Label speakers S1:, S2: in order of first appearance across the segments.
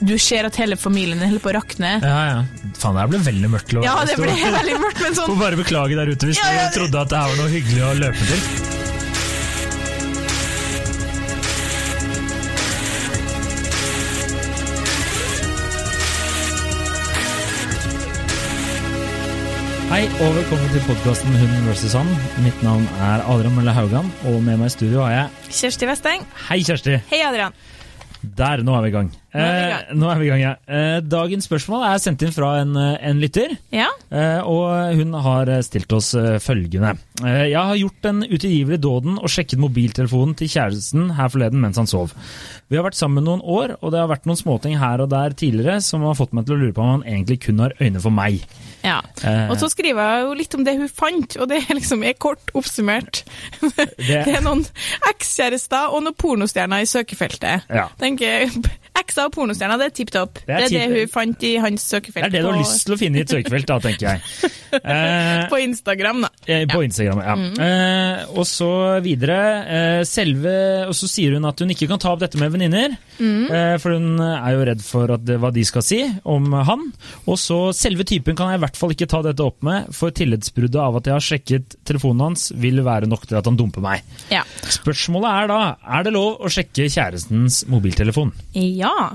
S1: du ser at hele familien holder på å rakne.
S2: Ja, ja. Faen, det her ble veldig mørkt.
S1: Ja, det ble veldig mørkt, men sånn
S2: Får bare beklage der ute hvis
S1: Ja, ja,
S2: du trodde at det her var noe hyggelig å løpe til. Hei og velkommen til podkasten Hund vs. han. Mitt navn er Adrian Mølle Haugan, og med meg i studio har jeg
S1: Kjersti Westeng.
S2: Hei, Kjersti.
S1: Hei, Adrian.
S2: Der, nå er vi i gang.
S1: Nå er.
S2: Eh, nå er vi i gang, ja. Eh, dagens spørsmål er sendt inn fra en, eh, en lytter.
S1: Ja.
S2: Eh, og hun har stilt oss følgende. Jeg har gjort den utilgivelige dåden og sjekket mobiltelefonen til kjæresten her forleden mens han sov. Vi har vært sammen noen år, og det har vært noen småting her og der tidligere som har fått meg til å lure på om han egentlig kun har øyne for meg.
S1: ja. Og så skriver jeg jo litt om det hun fant, og det liksom er kort oppsummert. Det, er noen ekskjærester og noen pornostjerner i søkefeltet.
S2: Ja.
S1: Tenker Ekser og pornostjerner, det er tipp topp.
S2: Det
S1: Det
S2: er
S1: er det hun fant i hans søkefelt
S2: Det er det du har lyst til å finne i et søkefelt, da, tenker jeg. Eh,
S1: på Instagram, da.
S2: Eh, På Instagram, ja.
S1: Mm.
S2: Eh, og så videre. Eh, selve Og så sier hun at hun ikke kan ta opp dette med venninner.
S1: Mm.
S2: Eh, for hun er jo redd for at hva de skal si om han. Og så selve typen kan jeg i hvert fall ikke ta dette opp med, for tillitsbruddet av at jeg har sjekket telefonen hans, vil være nok til at han dumper meg.
S1: Ja.
S2: Spørsmålet er da, er det lov å sjekke kjærestens mobiltelefon?
S1: ja.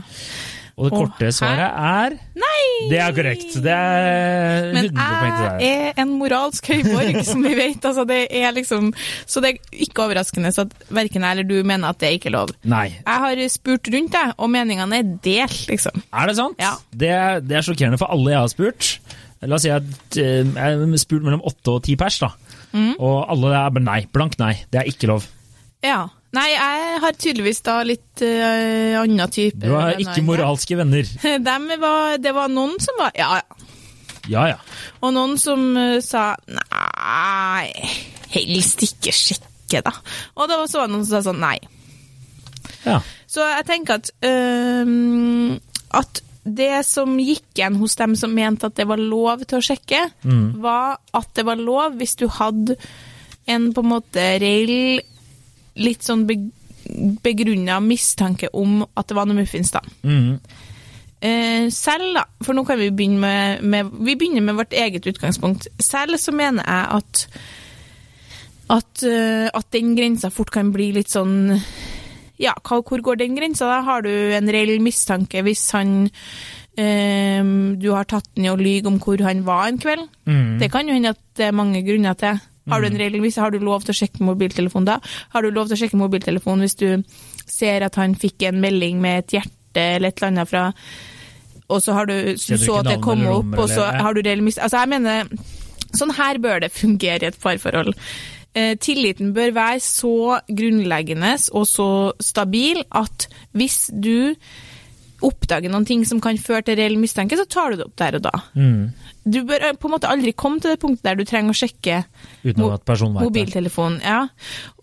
S2: Og det
S1: Å,
S2: korte svaret er
S1: Nei!
S2: Det er korrekt. Det er 100
S1: Men jeg er en moralsk høyborg, som vi vet. Altså, det er liksom, så det er ikke overraskende så at verken jeg eller du mener at det ikke er lov.
S2: Nei.
S1: Jeg har spurt rundt, jeg, og meningene er delt, liksom.
S2: Er det sant?
S1: Ja.
S2: Det, er- det er sjokkerende for alle jeg har spurt. La oss si at eh, jeg har spurt mellom åtte og ti pers, da.
S1: Mm.
S2: Og alle er bare nei. Blank nei. Det er ikke lov.
S1: Ja. Nei, jeg har tydeligvis da litt uh, annen type
S2: Du har ikke moralske venner.
S1: Var, det var noen som var ja, ja.
S2: Ja ja.
S1: Og noen som uh, sa nei, helst ikke sjekke, da. Og det var så var det noen som sa sånn nei.
S2: ja.
S1: Så jeg tenker at uh, at det som gikk igjen hos dem som mente at det var lov til å sjekke, var at det var lov hvis du hadde en på en måte reell, litt sånn be begrunna mistanke om at det var noe muffins, da.
S2: Mhm.
S1: Eh, selv, da, for nå kan vi begynne med, med Vi begynner med vårt eget utgangspunkt. Selv så mener jeg at at, eh, at den grensa fort kan bli litt sånn Ja, hva, hvor går den grensa? da? Har du en reell mistanke hvis han eh, Du har tatt den i å lyge om hvor han var en kveld?
S2: Mm.
S1: Det kan jo hende at det er mange grunner til. Har du en regel hvis har du lov til å sjekke mobiltelefonen da? Har du lov til å sjekke mobiltelefonen hvis du ser at han fikk en melding med et hjerte eller et eller annet fra Og så har du så,
S2: du
S1: så at det kom opp, og så har du reell mis... Altså, jeg mener Sånn her bør det fungere i et parforhold. Eh, tilliten bør være så grunnleggende og så stabil at hvis du oppdager noen ting som kan føre til reell mistanke, så tar du det opp der og da.
S2: Mm.
S1: Du bør eh, på en måte aldri komme til det punktet der du trenger å sjekke
S2: Uten
S1: mo-
S2: at personen vet
S1: mobiltelefonen. Ja.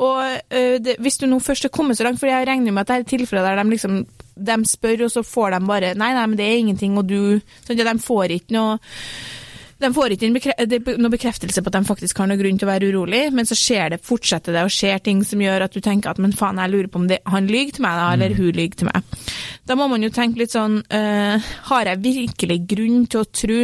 S1: Og eh, det, hvis du nå først er kommet så langt, for jeg regner med at det er tilfeller der de liksom de spør, og så får de bare Nei, nei, men det er ingenting, og du sånn at De får ikke noe de får ikke en bekre det er noe bekreftelse på at de faktisk har noe grunn til å være urolig, men så skjer det, fortsetter det å skje ting som gjør at du tenker at men faen, jeg lurer på om det, han lyver til meg, da, eller hun lyver til meg. Da må man jo tenke litt sånn uh, Har jeg virkelig grunn til å tro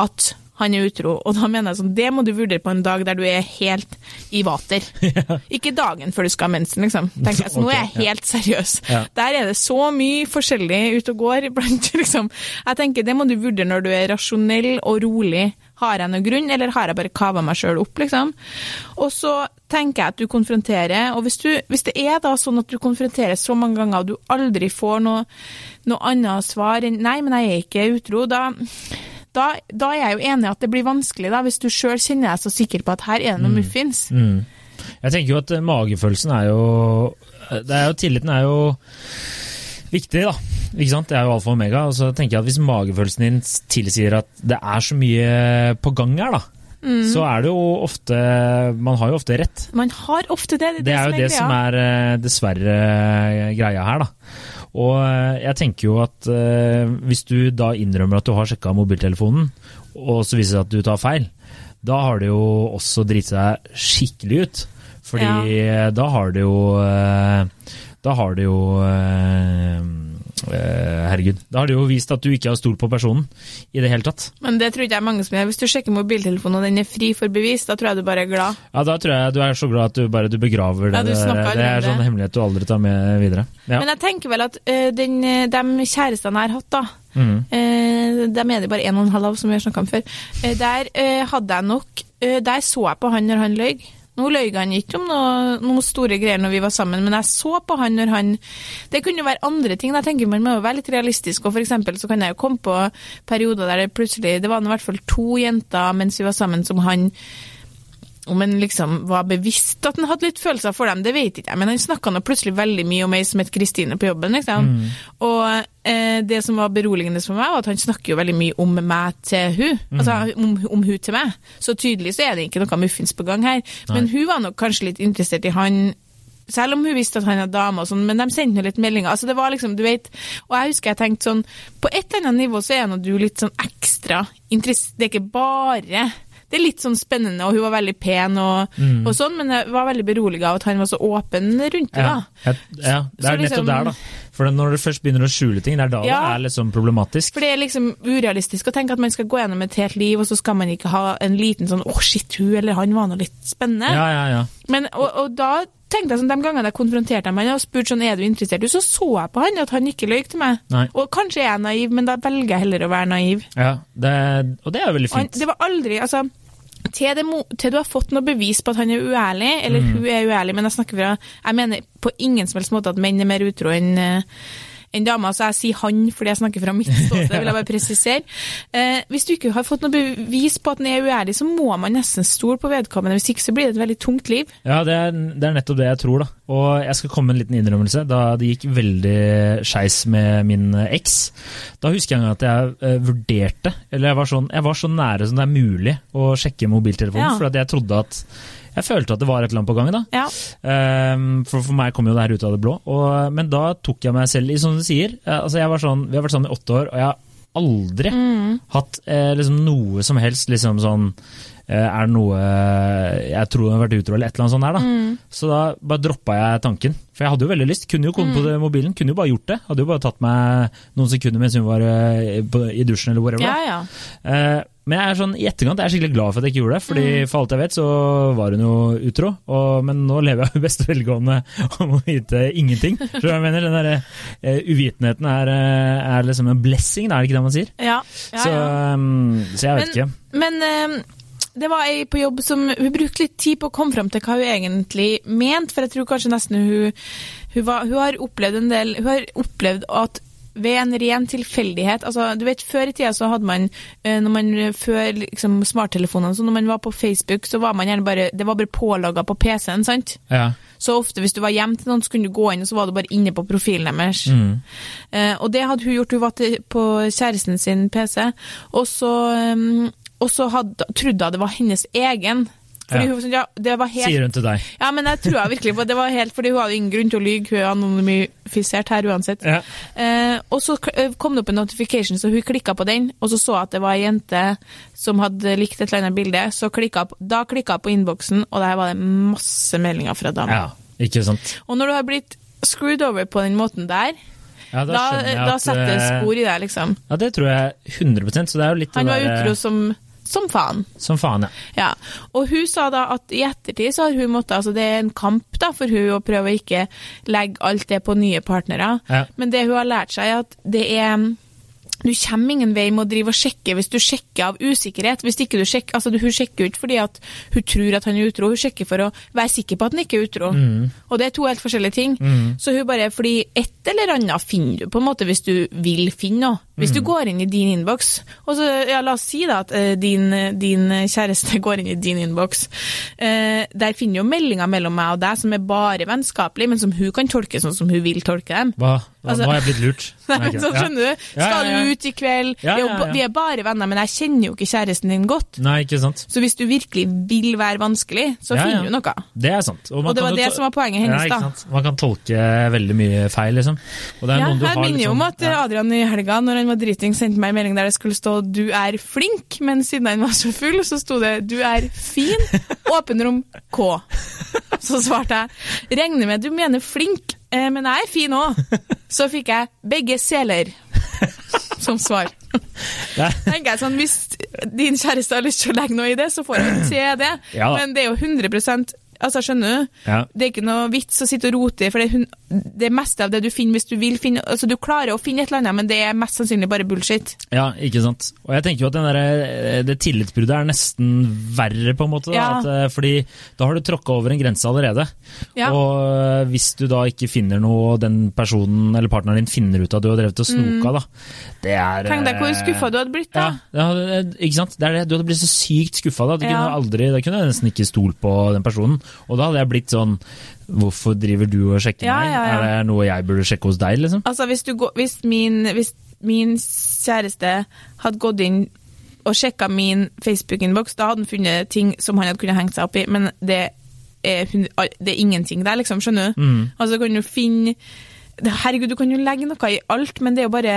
S1: at han er utro? Og da mener jeg sånn, det må du vurdere på en dag der du er helt i vater. Ikke dagen før du skal ha mensen, liksom. Tenker jeg, så nå er jeg helt seriøs.
S2: Ja.
S1: Der er det så mye forskjellig ute og går iblant, liksom. Jeg tenker det må du vurdere når du er rasjonell og rolig. Har jeg noen grunn, eller har jeg bare kava meg sjøl opp, liksom? Og så tenker jeg at du konfronterer, og hvis, du, hvis det er da sånn at du konfronterer så mange ganger, og du aldri får noe, noe annet svar enn 'nei, men jeg er ikke utro', da da, da er jeg jo enig i at det blir vanskelig, da, hvis du sjøl kjenner deg så sikker på at her er det noe muffins.
S2: Mm. Jeg tenker jo at eh, magefølelsen er jo det er jo Tilliten er jo viktig, da. Ikke sant? Det er jo alfa og omega. Og så tenker jeg at hvis magefølelsen din tilsier at det er så mye på gang her, da, så er det jo ofte Man har jo ofte rett.
S1: Man har ofte det. Det,
S2: Det er jo det som er eh, dessverre eh, greia her, da. Og eh, jeg tenker jo at eh, hvis du da innrømmer at du har sjekka mobiltelefonen, og så viser det seg at du tar feil, da har det jo også driti seg skikkelig ut. Fordi ja. da har det jo eh, Da har det jo herregud. Da har det jo vist at du ikke har stolt på personen i det hele tatt.
S1: Men det tror ikke jeg er mange som gjør. Hvis du sjekker mobiltelefonen og den er fri for bevis, da tror jeg du bare er glad.
S2: Ja, Da tror jeg du er så glad at du bare du begraver det.
S1: Ja, du snakker
S2: det er
S1: en
S2: sånn hemmelighet du aldri tar med videre. Ja.
S1: Men jeg tenker vel at eh, den, eh, de kjærestene jeg har hatt, da,
S2: Mm.
S1: eh, dem er det bare en og en halv av, som vi har snakka om før, eh, der eh, hadde jeg nok eh, Der så jeg på han når han løy. Nå løy han ikke om noe, noen store greier når vi var sammen, men jeg så på han når han Det kunne jo være andre ting. Jeg tenker Man må jo være litt realistisk. og For eksempel så kan jeg jo komme på perioder der det plutselig Det var i hvert fall to jenter mens vi var sammen som han om han liksom var bevisst at han hadde litt følelser for dem, det vet ikke jeg, men han snakka plutselig veldig mye om ei som het Kristine på jobben, liksom. Og eh, det som var beroligende for meg, var at han snakker jo veldig mye om meg til hun, altså om, om hun til meg. Så tydelig så er det ikke noe muffins på gang her. Men hun var nok kanskje litt interessert i han selv om hun visste at han hadde dame og sånn, men de sendte nå litt meldinger. Altså det var liksom, du vet, Og jeg husker jeg tenkte sånn På et eller annet nivå så er nå du litt sånn ekstra interessert Det er ikke bare det er litt sånn spennende, og hun var veldig pen og, og sånn, men jeg var veldig beroliga av at han var så åpen rundt det.
S2: Ja, ja, det er
S1: liksom-
S2: nettopp der, da. For når du først begynner å skjule ting, det er da
S1: Ja.
S2: det er liksom problematisk.
S1: For det er liksom urealistisk å tenke at man skal gå gjennom et helt liv, og så skal man ikke ha en liten sånn 'å, shit, hun eller han var nå litt spennende'.
S2: Ja, ja, ja.
S1: Men, og, og da tenkte jeg sånn, de gangene jeg konfronterte ham og spurte sånn, er du interessert, så så jeg på han at han ikke løy til meg.
S2: Nei.
S1: Og kanskje er jeg naiv, men da velger jeg heller å være naiv.
S2: ja det, og det er jo veldig
S1: fint. han, det var aldri, altså til, det, til du har fått noe bevis på at han er uærlig, eller
S2: Mm.
S1: hun er uærlig, men jeg snakker fra Jeg mener på ingen som helst måte at menn er mer utro enn eh, enn dama, så jeg sier han fordi jeg snakker fra mitt ståsted, vil jeg bare presisere. Eh, hvis du ikke har fått noe bevis på at den er uærlig, så må man nesten stole på vedkommende, hvis ikke så blir det et veldig tungt liv.
S2: Ja, det er, det er nettopp det jeg tror, da. Og jeg skal komme med en liten innrømmelse. Da det gikk veldig skeis med min eks, da husker jeg en gang at jeg eh, vurderte Eller jeg var, sånn, jeg var så nære som det er mulig å sjekke mobiltelefonen,
S1: Ja.
S2: for jeg trodde at Jeg følte at det var et eller annet på gang, da.
S1: Ja.
S2: Um, for, for meg kom jo det her ut av det blå. Og, men da tok jeg meg selv i, som du sier eh, altså jeg var sånn, Vi har vært sammen i åtte år, og jeg har aldri hatt eh, liksom noe som helst liksom sånn eh, Er det noe jeg tror hun har vært utro, eller et eller annet sånt der, da. Så da bare droppa jeg tanken. For jeg hadde jo veldig lyst. Kunne jo komme på det mobilen, kunne jo bare gjort det. Hadde jo bare tatt meg noen sekunder mens hun var eh, i dusjen eller whatever.
S1: Ja, ja.
S2: Eh, men jeg er sånn, i etterkant er jeg skikkelig glad for at jeg ikke gjorde det, fordi
S1: Mm.
S2: for alt jeg vet så var hun jo utro. Og, men nå lever jeg jo best velgående om å vite ingenting. Så jeg mener, Den der, uh, uvitenheten er, eh, er liksom en blessing, er det ikke det man sier?
S1: ja, ja,
S2: så, um, så jeg vet
S1: Men-
S2: ikke.
S1: Men uh, det var ei på jobb som Hun brukte litt tid på å komme fram til hva hun egentlig mente, for jeg tror kanskje nesten hun Hun, var, hun har opplevd en del Hun har opplevd at ved en ren tilfeldighet altså du vet Før i tida så hadde man, eh, når man før liksom smarttelefonene, så når man var på Facebook, så var man gjerne bare Det var bare pålogga på PC-en, sant?
S2: Ja.
S1: Så ofte hvis du var hjemme til noen, så kunne du gå inn, og så var du bare inne på profilen deres. Eh, og det hadde hun gjort. Hun var på kjæresten sin PC, og så, um, og så hadde, trodde hun det var hennes egen. Fordi
S2: Ja.
S1: hun sånn, ja, det var helt
S2: Sier hun til deg.
S1: ja, men jeg tror jeg virkelig på det var helt fordi hun hadde ingen grunn til å lyge. Hun er anonymifisert her uansett.
S2: Ja.
S1: Eh, og så eh, kom det opp en notification, så hun klikka på den, og så så at det var ei jente som hadde likt et eller annet bilde. Så klikka, da klikka hun på innboksen, og der var det masse meldinger fra damer.
S2: ja, ikke sant.
S1: Og når du har blitt screwed over på den måten der,
S2: Ja,
S1: da, da,
S2: da
S1: setter det
S2: eh,
S1: spor i deg, liksom.
S2: Ja, det tror jeg 100% så det er jo litt
S1: Han var utro som, som faen.
S2: Som faen, ja.
S1: Ja, og hun sa da at i ettertid så har hun måttet, altså det er en kamp da for hun å prøve å ikke legge alt det på nye partnere,
S2: Ja.
S1: men det hun har lært seg er at det er, du kommer ingen vei med å drive og sjekke hvis du sjekker av usikkerhet, hvis ikke du sjekker, altså hun sjekker ut fordi at hun tror at han er utro, hun sjekker for å være sikker på at han ikke er utro, og det er to helt forskjellige ting, så hun bare, fordi et eller annet finner du på en måte hvis du vil finne noe, hvis du går inn i din innboks, og så, ja, la oss si da at eh, din, din kjæreste går inn i din innboks, eh, der finner jo meldinger mellom meg og deg som er bare vennskapelig, men som hun kan tolke sånn som hun vil tolke dem.
S2: Hva? Hva?
S1: Altså-
S2: Nå har jeg blitt lurt.
S1: Nei, så skjønner du, skal du ut i kveld, vi er bare venner, men jeg kjenner jo ikke kjæresten din godt.
S2: Nei, ikke sant.
S1: Så hvis du virkelig vil være vanskelig, så finner du noe.
S2: Det er sant. man
S1: Og det var det som var poenget hennes, da.
S2: Man kan tolke veldig mye feil, liksom. Og det er
S1: Ja,
S2: noen du har
S1: minner jo
S2: liksom-
S1: om at eh. Adrian i helga, når han var driting, sendte meg en melding der det skulle stå 'du er flink', men siden han var så full, så sto det 'du er fin', åpen rom K. Så svarte jeg 'regner med du mener flink', eh, men jeg er fin òg. Så fikk jeg 'begge seler' som svar. Tenker jeg sånn, Hvis din kjæreste har lyst til å legge noe i det, så får han se det.
S2: Ja.
S1: Men det er jo 100 Altså, skjønner du?
S2: Ja.
S1: Det er ikke noe vits å sitte og rote i, for det, det meste av det du finner hvis du vil finne Altså, du klarer å finne et eller annet, men det er mest sannsynlig bare bullshit.
S2: Ja, ikke sant. Og jeg tenker jo at den der, eh, det tillitsbruddet er nesten verre, på en måte. Da,
S1: Ja.
S2: at, eh, fordi da har du tråkka over en grense allerede.
S1: Ja.
S2: Og eh, hvis du da ikke finner noe, den personen eller partneren din finner ut at du har drevet og snoka, da. Det er
S1: Tenk deg hvor skuffa du hadde blitt da.
S2: Ja, ikke sant? Det er det. Du hadde blitt så sykt skuffa. Da. Du kunne aldri, da kunne jeg nesten ikke stolt på den personen. Og da hadde jeg blitt sånn Hvorfor driver du og sjekker
S1: Ja,
S2: meg?
S1: ja, ja.
S2: Er det noe jeg burde sjekke hos deg, liksom?
S1: Altså, hvis, du går, hvis, min, hvis min kjæreste hadde gått inn og sjekka min Facebook-innboks, da hadde han funnet ting som han hadde kunnet hengt seg opp i, men det er, det er ingenting der, liksom. Skjønner du?
S2: Mm.
S1: Altså, kan du finne Herregud, du kan jo legge noe i alt, men det er jo bare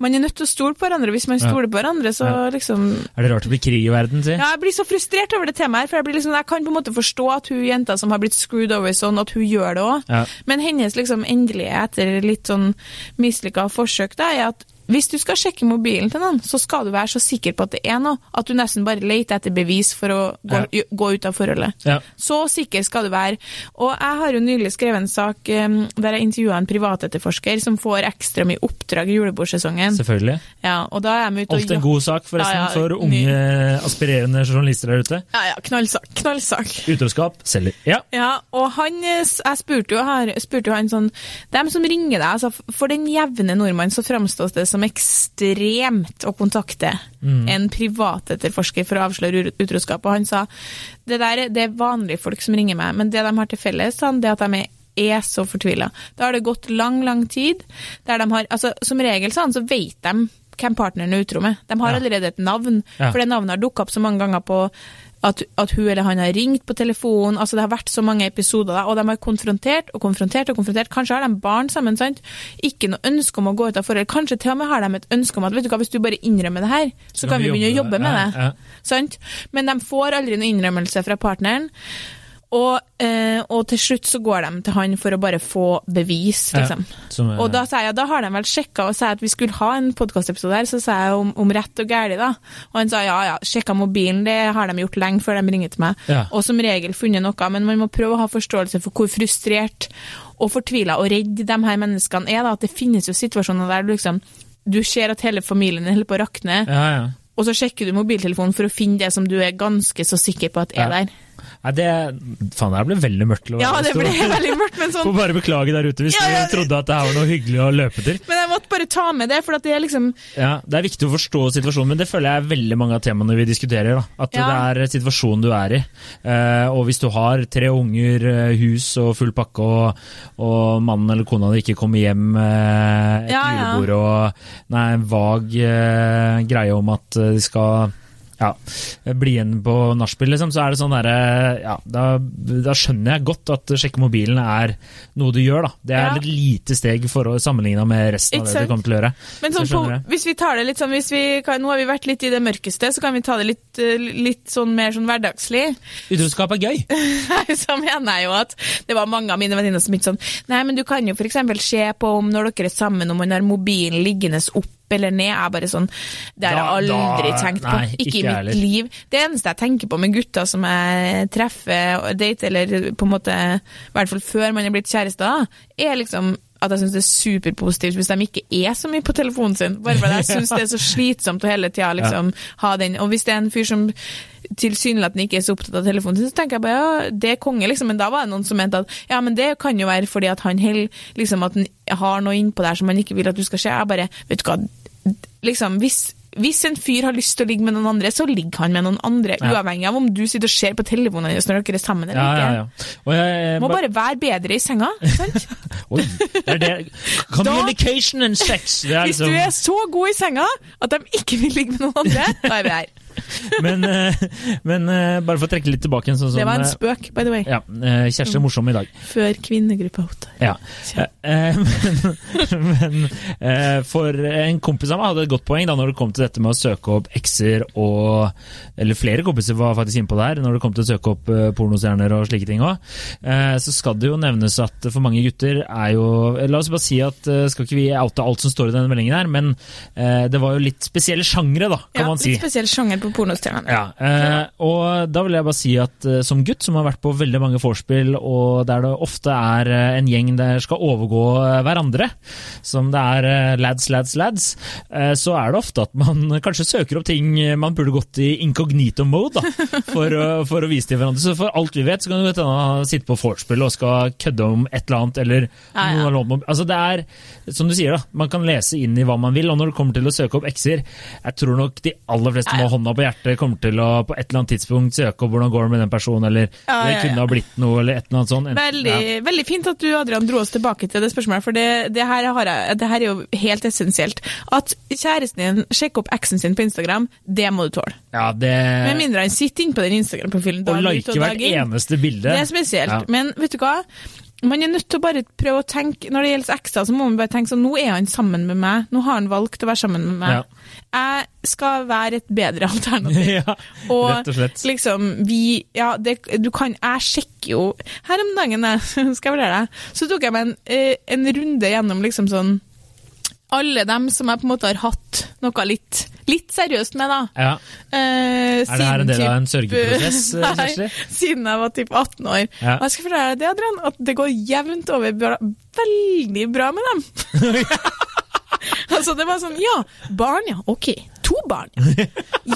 S1: Man er nødt til å stole på hverandre. Hvis man stoler på hverandre, så liksom
S2: Er det rart det blir krig i verden, si?
S1: ja, jeg blir så frustrert over det temaet her, for jeg, blir liksom, jeg kan på en måte forstå at hun jenta som har blitt screwed over sånn, at hun gjør det òg.
S2: Ja.
S1: Men hennes liksom endelige, etter litt sånn mislykka forsøk, da, er at hvis du skal sjekke mobilen til noen, så skal du være så sikker på at det er noe, at du nesten bare leter etter bevis for å gå, gå ut av forholdet.
S2: Ja.
S1: Så sikker skal du være. Og jeg har jo nylig skrevet en sak um, der jeg intervjua en privatetterforsker som får ekstra mye oppdrag i julebordsesongen.
S2: Selvfølgelig.
S1: Ja, og da er de ute og
S2: Ofte en god sak, forresten,
S1: Ja, ja,
S2: for unge aspirerende journalister der ute.
S1: Ja, ja, knallsak. Knallsak.
S2: Utroskap selger. Ja.
S1: Ja, og han, jeg spurte jo, her, spurte jo han sånn Dem som ringer deg, altså for den jevne nordmann så framstås det som ekstremt å kontakte en privatetterforsker for å avsløre utroskap. Og han sa det der det er vanlige folk som ringer meg, men det de har til felles, han, det er at de er er så fortvila. Da har det gått lang, lang tid. Der de har, altså, som regel sånn, så vet de hvem partneren er utro med. De har
S2: Ja.
S1: allerede et navn,
S2: Ja.
S1: for det navnet har dukka opp så mange ganger på at, at hun eller han har ringt på telefonen. altså Det har vært så mange episoder, da, og de har konfrontert og konfrontert. og konfrontert. Kanskje har de barn sammen. sant? Ikke noe ønske om å gå ut av forhold. Kanskje til og med har de et ønske om at vet du hva, hvis du bare innrømmer det her, så kan vi begynne å jobbe med
S2: Ja,
S1: det.
S2: ja.
S1: Sant? Men de får aldri noen innrømmelse fra partneren. Og, eh, og til slutt så går de til han for å bare få bevis,
S2: Ja,
S1: liksom.
S2: som er-
S1: Og da sa jeg, da har de vel sjekka og sa at vi skulle ha en podkastepisode her, så sa jeg om, om rett og galt, da. Og han sa ja ja, sjekka mobilen, det har de gjort lenge før de ringer til meg.
S2: Ja.
S1: Og som regel funnet noe, men man må prøve å ha forståelse for hvor frustrert og fortvila og redd de her menneskene er, da. At det finnes jo situasjoner der du liksom du ser at hele familien holder på å rakne,
S2: Ja, ja.
S1: og så sjekker du mobiltelefonen for å finne det som du er ganske så sikker på at er
S2: Ja.
S1: der.
S2: Nei, det Faen, det ble veldig mørkt.
S1: Ja, det ble veldig mørkt, men sånn
S2: Får bare beklage der ute hvis
S1: Ja, ja,
S2: du trodde at det her var noe hyggelig å løpe til.
S1: Men jeg måtte bare ta med det, for at det er liksom
S2: Ja, Det er viktig å forstå situasjonen, men det føler jeg er veldig mange av temaene vi diskuterer. da. At
S1: Ja.
S2: det er situasjonen du er i. Eh, og hvis du har tre unger, eh, hus og full pakke, og, og mannen eller kona di ikke kommer hjem eh, etter
S1: Ja,
S2: julebord og nei, en vag greie om at de skal ja, bli igjen på nachspiel, liksom, så er det sånn derre ja, da, da skjønner jeg godt at sjekke mobilen er noe du gjør, da. Det er
S1: Ja.
S2: et lite steg for å sammenligne med resten av det du kommer til å gjøre.
S1: Men sånn
S2: så
S1: på, hvis vi tar det litt sånn hvis vi kan, Nå har vi vært litt i det mørkeste, så kan vi ta det litt, eh, litt sånn mer sånn hverdagslig.
S2: Utroskap er gøy.
S1: Så mener jeg jo at det var mange av mine venninner som ikke sånn Nei, men du kan jo f.eks. se på om når dere er sammen, om man har mobilen liggende opp eller ned. Jeg bare sånn Det har jeg aldri
S2: da-
S1: tenkt på.
S2: nei,
S1: ikke,
S2: ikke
S1: i mitt
S2: heller.
S1: liv. Det eneste jeg tenker på med gutter som jeg treffer og dater, eller på en måte I hvert fall før man er blitt kjærester, er liksom at jeg syns det er superpositivt hvis de ikke er så mye på telefonen sin. Bare fordi jeg syns det er så slitsomt å hele tida liksom, ha den. Og hvis det er en fyr som tilsynelatende ikke er så opptatt av telefonen sin, så tenker jeg bare ja, det er konge, liksom. Men da var det noen som mente at ja, men det kan jo være fordi at han held, liksom at han har noe innpå der som han ikke vil at du skal se. Jeg bare, vet du hva, liksom, hvis hvis en fyr har lyst til å ligge med noen andre, så ligger han med noen andre,
S2: Ja.
S1: uavhengig av om du sitter og ser på telefonen hennes når dere er sammen eller
S2: Ja,
S1: ikke.
S2: ja, ja. Og jeg,
S1: Må bare være bedre i senga, sant?
S2: Oi, det det. Communication and sex. Er
S1: Hvis du
S2: liksom
S1: er så god i senga at de ikke vil ligge med noen andre, da er vi her.
S2: Men, eh, men eh, bare for å trekke litt tilbake sånn som
S1: Det var en
S2: eh,
S1: spøk, by the way.
S2: Ja, Kjersti er morsom i dag.
S1: Før kvinnegruppa Ottar.
S2: Ja. Men men for en kompis av meg hadde et godt poeng da når det kom til dette med å søke opp ekser og Eller flere kompiser var faktisk inne på det her, når det kom til å søke opp pornostjerner og slike ting òg. Så skal det jo nevnes at for mange gutter er jo La oss bare si at skal ikke vi oute alt som står i denne meldingen her, men det var jo litt spesielle sjangre, da, kan
S1: Ja,
S2: man si.
S1: litt spesiell sjanger på pornostjernene.
S2: Ja, eh, og da vil jeg bare si at eh, som gutt som har vært på veldig mange vorspiel, og der det ofte er eh, en gjeng der skal overgå eh, hverandre, som det er lads, lads, lads, så er det ofte at man kanskje søker opp ting man burde gått i incognito mode, da, for, for å vise til hverandre. Så for alt vi vet, så kan du vet, du, sitte på vorspiel og skal kødde om et eller annet, eller
S1: Ja, ja.
S2: noe annet. Altså det er, som du sier da, man kan lese inn i hva man vil, og når det kommer til å søke opp ekser, jeg tror nok de aller fleste
S1: Ja, ja.
S2: Hånda på hjertet kommer til å på et eller annet tidspunkt søke opp hvordan går det med den personen, eller
S1: Ja,
S2: det
S1: ja,
S2: kunne ha blitt noe, eller et eller annet sånt.
S1: Veldig, veldig fint at du Adrian, dro oss tilbake til det spørsmålet, for det, det, her har jeg, det her er jo helt essensielt. At kjæresten din sjekker opp eksen sin på Instagram, det må du tåle.
S2: Ja, det
S1: Med mindre han sitter inne på den Instagram-profilen
S2: Og
S1: liker
S2: like hvert eneste bilde.
S1: Det er spesielt. Men vet du hva? Man er nødt til å bare prøve å tenke Når det gjelder ekser, så må man bare tenke sånn Nå er han sammen med meg. Nå har han valgt å være sammen med meg.
S2: Ja.
S1: Jeg skal være et bedre alternativ.
S2: ja,
S1: Og
S2: rett og slett.
S1: liksom, vi Ja, det, du kan Jeg sjekker jo Her om dagen, jeg, skal jeg fortelle deg, så tok jeg meg en, eh, en runde gjennom liksom sånn alle dem som jeg på en måte har hatt noe litt, litt seriøst med, da.
S2: Ja.
S1: Eh,
S2: Er det her en del av en sørgeprosess, eh, Kjersti?
S1: siden jeg var typ 18 år.
S2: Ja.
S1: Og jeg skal fortelle deg det, Adrian, at det går jevnt over bra, veldig bra med dem. altså, det var sånn, ja, barn, ja, ok. To barn, ja.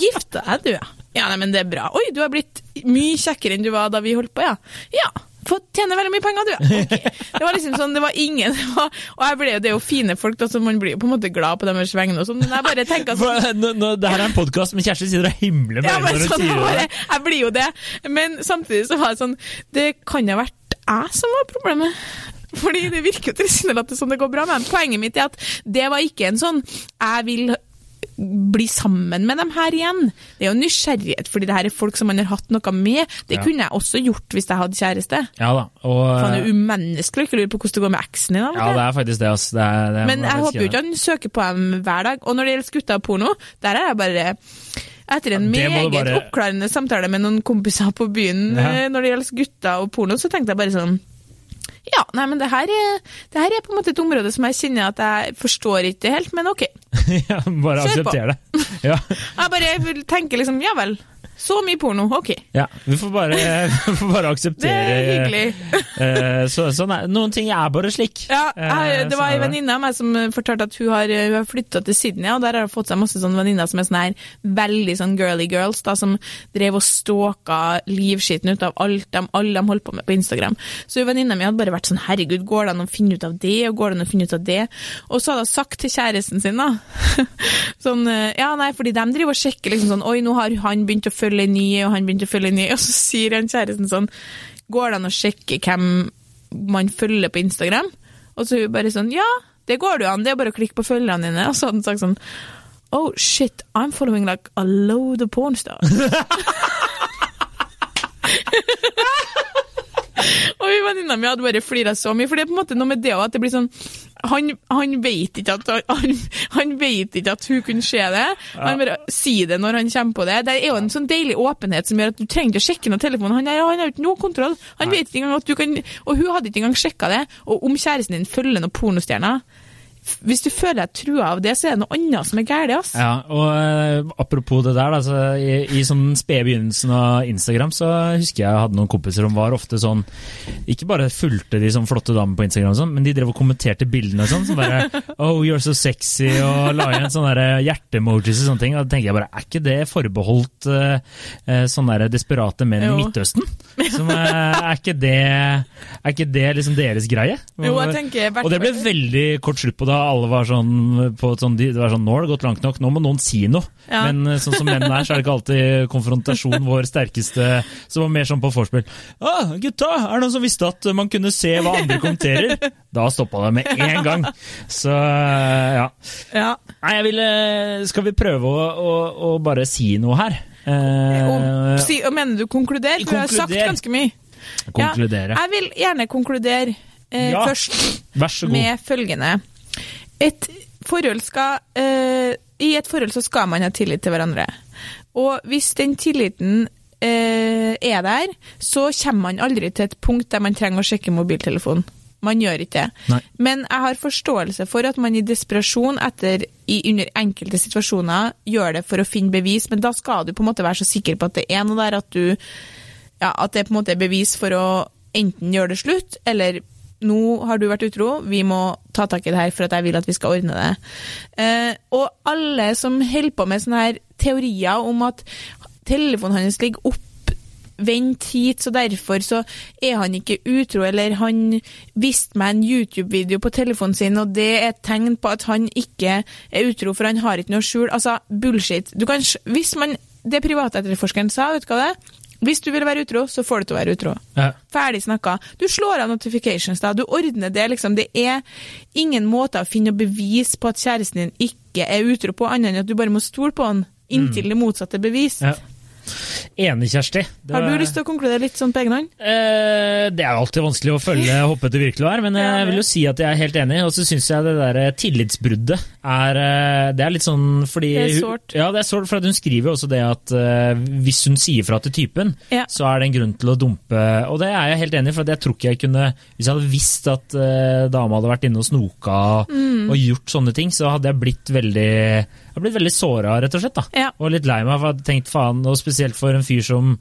S1: Gifta deg, du, ja. Ja, nei, men det er bra. Oi, du har blitt mye kjekkere enn du var da vi holdt på, ja. Ja. Fått tjene veldig mye penger, du. Okay. Det var liksom sånn, det var ingen det var, Og jeg ble, jo- det er jo fine folk, da, så man blir jo på en måte glad på deres vegne og sånn, men jeg bare tenker sånn
S2: nå, nå, det her er en podkast, men Kjersti sitter og himler med øynene når hun
S1: sånn,
S2: sier det.
S1: jeg blir jo det. Men samtidig så var det sånn Det kan ha vært jeg som var problemet. Fordi det virker jo tilsynelatende som det går bra med dem. Poenget mitt er at det var ikke en sånn Jeg vil bli sammen med dem her igjen. Det er jo nysgjerrighet, fordi det her er folk som man har hatt noe med. Det
S2: Ja.
S1: kunne jeg også gjort hvis jeg hadde kjæreste.
S2: Ja da. Og,
S1: Faen, det er umenneskelig å ikke lurer på hvordan det går med eksen din.
S2: ja, det er faktisk det. ass. Det er, det
S1: Men jeg håper jo ikke han søker på dem hver dag. Og når det gjelder gutta og porno, der er jeg bare etter en
S2: Ja,
S1: meget
S2: bare-
S1: oppklarende samtale med noen kompiser på byen
S2: Ja.
S1: eh, når det gjelder gutta og porno, så tenkte jeg bare sånn Ja, nei, men det her, er, det her er på en måte et område som jeg kjenner at jeg forstår ikke helt, men ok.
S2: ja, bare aksepter det. Ja,
S1: Jeg bare tenker liksom, ja vel, så mye porno, ok.
S2: ja. Vi får bare, vi får bare
S1: Det er hyggelig.
S2: eh, så, sånn er, noen ting er bare slik.
S1: Ja, jeg,
S2: Eh,
S1: det var ei venninne av meg som eh, fortalte at hun har, hun har flytta til Sydney, og der har hun fått seg masse sånne venninner som er sånne her veldig sånn girly girls, da, som drev og stalka livskiten ut av alt de, alle de holdt på med på Instagram. Så venninna mi hadde bare vært sånn herregud, går det an å finne ut av det, og går det an å finne ut av det? Og så hadde hun sagt til kjæresten sin, da, sånn eh, ja, nei, fordi de driver og sjekker liksom sånn, oi, nå har han begynt å følge en ny, og han begynte å følge en ny, og så sier han kjæresten sånn, går det an å sjekke hvem man følger på Instagram? Og så er hun bare sånn, ja, det går det jo an, det er bare å klikke på følgerne dine. Og så hadde han sagt sånn, oh shit, I'm following like a load of porn stars. Og hun venninna mi hadde bare flira så mye, for det er på en måte noe med det òg, at det blir sånn han, han vet ikke at han, han vet ikke at hun kunne se det. Han bare sier det når han kommer på det. Det er jo en sånn deilig åpenhet som gjør at du trenger ikke å sjekke noe telefon. Han, er, han har jo ikke noe kontroll. Han vet ikke engang at du kan Og hun hadde ikke engang sjekka det. Og om kjæresten din følger noen pornostjerner Hvis du føler deg trua av det, så er det noe annet som er galt, Altså.
S2: Ja, og uh, apropos det der, da, så i, i sånn spede begynnelsen av Instagram, så husker jeg jeg hadde noen kompiser som var ofte sånn Ikke bare fulgte de sånn flotte damer på Instagram, sånn, men de drev og kommenterte bildene og sånn. Så bare Oh, you're so sexy, og la igjen sånne hjerte-emojis og sånne ting. Og da tenker jeg bare, er ikke det forbeholdt eh, eh, sånne der desperate menn
S1: Jo.
S2: i Midtøsten? Som, uh, er ikke det, er ikke det liksom deres greie?
S1: Jo, jeg tenker
S2: Og det ble veldig kort slutt på det. Da alle var sånn på et sånt, Det var sånn Nå har det gått langt nok, nå må noen si noe.
S1: Ja.
S2: Men eh, sånn som menn er, så er det ikke alltid konfrontasjon vår sterkeste. Så det var mer sånn på vorspiel. Ah, gutta, er det noen som visste at man kunne se hva andre kommenterer? Da stoppa det med en gang. Så ja.
S1: Ja.
S2: Nei, jeg ville Skal vi prøve å, å, å bare si noe her? Eh,
S1: Og, si, og mener du konkluder? For jeg har sagt ganske mye.
S2: konkludere.
S1: Ja, jeg vil gjerne konkludere eh,
S2: Ja.
S1: først med følgende. Et forhold skal eh, I et forhold så skal man ha tillit til hverandre. Og hvis den tilliten eh, er der, så kommer man aldri til et punkt der man trenger å sjekke mobiltelefonen. Man gjør ikke det.
S2: Nei.
S1: Men jeg har forståelse for at man i desperasjon etter, i, under enkelte situasjoner, gjør det for å finne bevis, men da skal du på en måte være så sikker på at det er noe der at du ja, at det på en måte er bevis for å enten gjøre det slutt, eller nå har du vært utro, vi må ta tak i det her for at jeg vil at vi skal ordne det. Eh, og alle som holder på med sånne her teorier om at telefonen hans ligger opp Vent hit, så derfor så er han ikke utro, eller han viste meg en YouTube-video på telefonen sin, og det er et tegn på at han ikke er utro, for han har ikke noe skjul. Altså, bullshit. Kan, hvis man, det privatetterforskeren sa, vet du hva det er? Hvis du vil være utro, så får du til å være utro.
S2: Ja.
S1: Ferdig snakka. Du slår av notifications, da. Du ordner det, liksom. Det er ingen måte å finne bevis på at kjæresten din ikke er utro på, annet enn at du bare må stole på han inntil det motsatte bevist.
S2: Ja. Enig, Kjersti. Det
S1: Har du lyst til å konkludere litt sånn på egen hånd?
S2: Eh, det er jo alltid vanskelig å følge hoppe det virkelig her, men jeg vil jo si at jeg er helt enig. Og så syns jeg det der tillitsbruddet er eh, Det er litt sånn fordi
S1: Det er sårt.
S2: Ja, det er sårt, for hun skriver jo også det at eh, hvis hun sier fra til typen,
S1: Ja.
S2: så er det en grunn til å dumpe. Og det er jeg helt enig i, for jeg tror ikke jeg kunne Hvis jeg hadde visst at eh, dama hadde vært inne og snoka
S1: Mm.
S2: og gjort sånne ting, så hadde jeg blitt veldig Jeg har blitt veldig såra, rett og slett. da.
S1: Ja.
S2: Og litt lei meg, for jeg hadde tenkt faen, og spesielt for en fyr som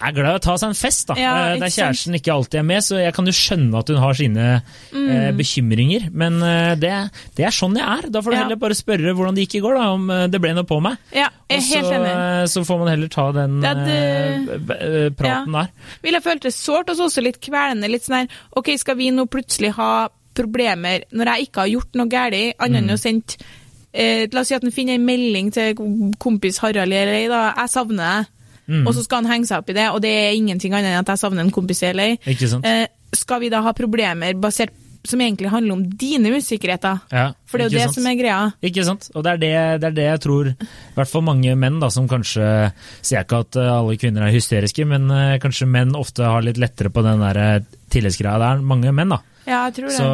S2: er glad i å ta seg en fest, da.
S1: Ja,
S2: Eh, der kjæresten ikke alltid er med, så jeg kan jo skjønne at hun har sine
S1: Mm.
S2: eh, bekymringer. Men eh, det, det er sånn jeg er. Da får du
S1: Ja.
S2: heller bare spørre hvordan det gikk i går, da, om eh, det ble noe på meg.
S1: Ja, jeg er helt
S2: så,
S1: enig.
S2: eh, så får man heller ta den
S1: det,
S2: det- praten eh, praten der.
S1: Vil jeg følte det sårt, og så også litt kvelende. Litt sånn her OK, skal vi nå plutselig ha problemer når jeg ikke har gjort noe galt, annet
S2: Mm.
S1: enn å sendt eh, La oss si at han finner en melding til kompis Harald i LA, da. 'Jeg savner deg'.
S2: Mm.
S1: Og så skal han henge seg opp i det, og det er ingenting annet enn at jeg savner en kompis i LA. Eh, skal vi da ha problemer basert som egentlig handler om dine usikkerheter?
S2: Ja,
S1: For det er jo det
S2: sant?
S1: som er greia.
S2: Ikke sant? Og det er det, det er det jeg tror I hvert fall mange menn, da, som kanskje Sier ikke at eh, alle kvinner er hysteriske, men eh, kanskje menn ofte har litt lettere på den der eh, tillitsgreia. Det er mange menn, da.
S1: Ja, jeg tror det.
S2: Så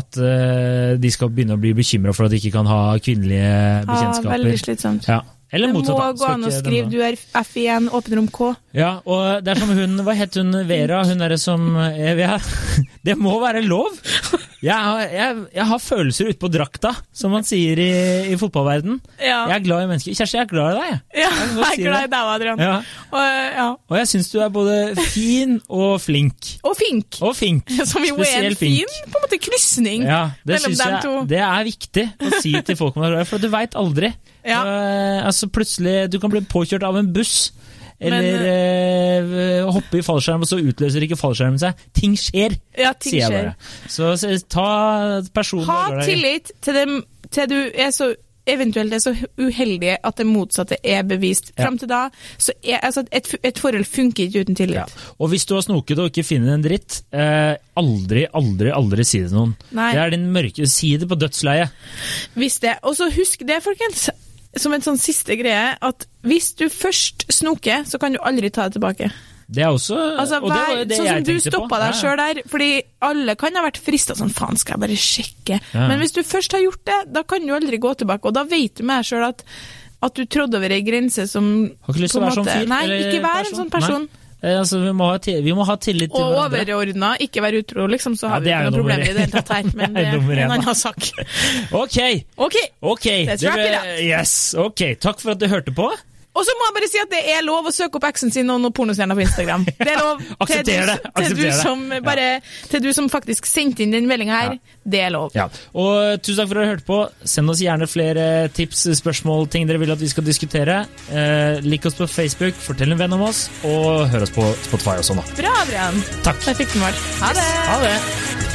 S2: at uh, de skal begynne å bli bekymra for at de ikke kan ha kvinnelige
S1: ja, veldig slitsomt.
S2: Ja. Eller
S1: Det må gå an å skrive 'du er F1, åpenrom K'.
S2: Ja, og det er som hun Hva het hun Vera? Hun derre som ja, Det må være lov! Jeg har, jeg, jeg har følelser utpå drakta, som man sier i, i fotballverden.
S1: Ja.
S2: Jeg er glad i mennesker. Kjersti, jeg er glad i deg.
S1: Ja, jeg er glad i deg, Adrian.
S2: Ja.
S1: Og, ja.
S2: Og jeg syns du er både fin og flink.
S1: og Fink,
S2: Og fink.
S1: som jo er en fin på en måte krysning
S2: Ja, det
S1: mellom dem to.
S2: det er viktig å si til folk man er glad i, for du veit aldri.
S1: Ja.
S2: Eh, altså plutselig, Du kan bli påkjørt av en buss. Eller
S1: Men,
S2: eh, hoppe i fallskjerm, og så utløser ikke fallskjermen seg. Ting skjer,
S1: Ja, ting
S2: sier jeg bare. Så, så ta personen er
S1: Ha tillit til, dem, til du er så eventuelt er så uheldig at det motsatte er bevist.
S2: Ja.
S1: Fram til da, så er altså et, et forhold funker ikke uten tillit.
S2: Ja. Og hvis du har snoket og ikke finner en dritt, eh, aldri, aldri, aldri si det til noen.
S1: Nei.
S2: Det er din mørke Si det på dødsleiet.
S1: Hvis det. Og så husk det, folkens, som en sånn siste greie, at hvis du først snoker, så kan du aldri ta det tilbake.
S2: Det er også
S1: Altså,
S2: og det var det
S1: sånn
S2: jeg
S1: som du
S2: tenkte
S1: stoppa deg sjøl der, fordi alle kan ha vært frista sånn faen, skal jeg bare sjekke?
S2: Ja.
S1: Men hvis du først har gjort det, da kan du aldri gå tilbake, og da vet du med deg sjøl at at du trådde over ei grense som
S2: Har ikke lyst til
S1: på
S2: å være sånn
S1: måte-
S2: fyr.
S1: Nei, ikke vær en sånn person.
S2: Nei. Altså, vi, må ha vi må ha tillit til
S1: Og
S2: hverandre.
S1: overordna, ikke være utro, liksom, så har
S2: ja,
S1: vi ikke noe problem i det hele tatt her. Men
S2: Det er
S1: en annen sak.
S2: Ok,
S1: Ok,
S2: okay.
S1: Let's wrap it
S2: ble- Yes, ok. Takk for at du hørte på.
S1: Og så må jeg bare si at det er lov å søke opp eksen sin og noen pornostjerner på Instagram. Det er lov. Til du, Til du, som bare, til du som faktisk sendte inn den meldinga her, det er lov.
S2: Ja. Og tusen takk for at dere hørte på. Send oss gjerne flere tips, spørsmål, ting dere vil at vi skal diskutere. Eh, lik oss på Facebook, fortell en venn om oss, og hør oss på Spotify og sånn. da.
S1: Bra, Adrian.
S2: Takk.
S1: Der fikk den vår. Ha det.
S2: Ha det.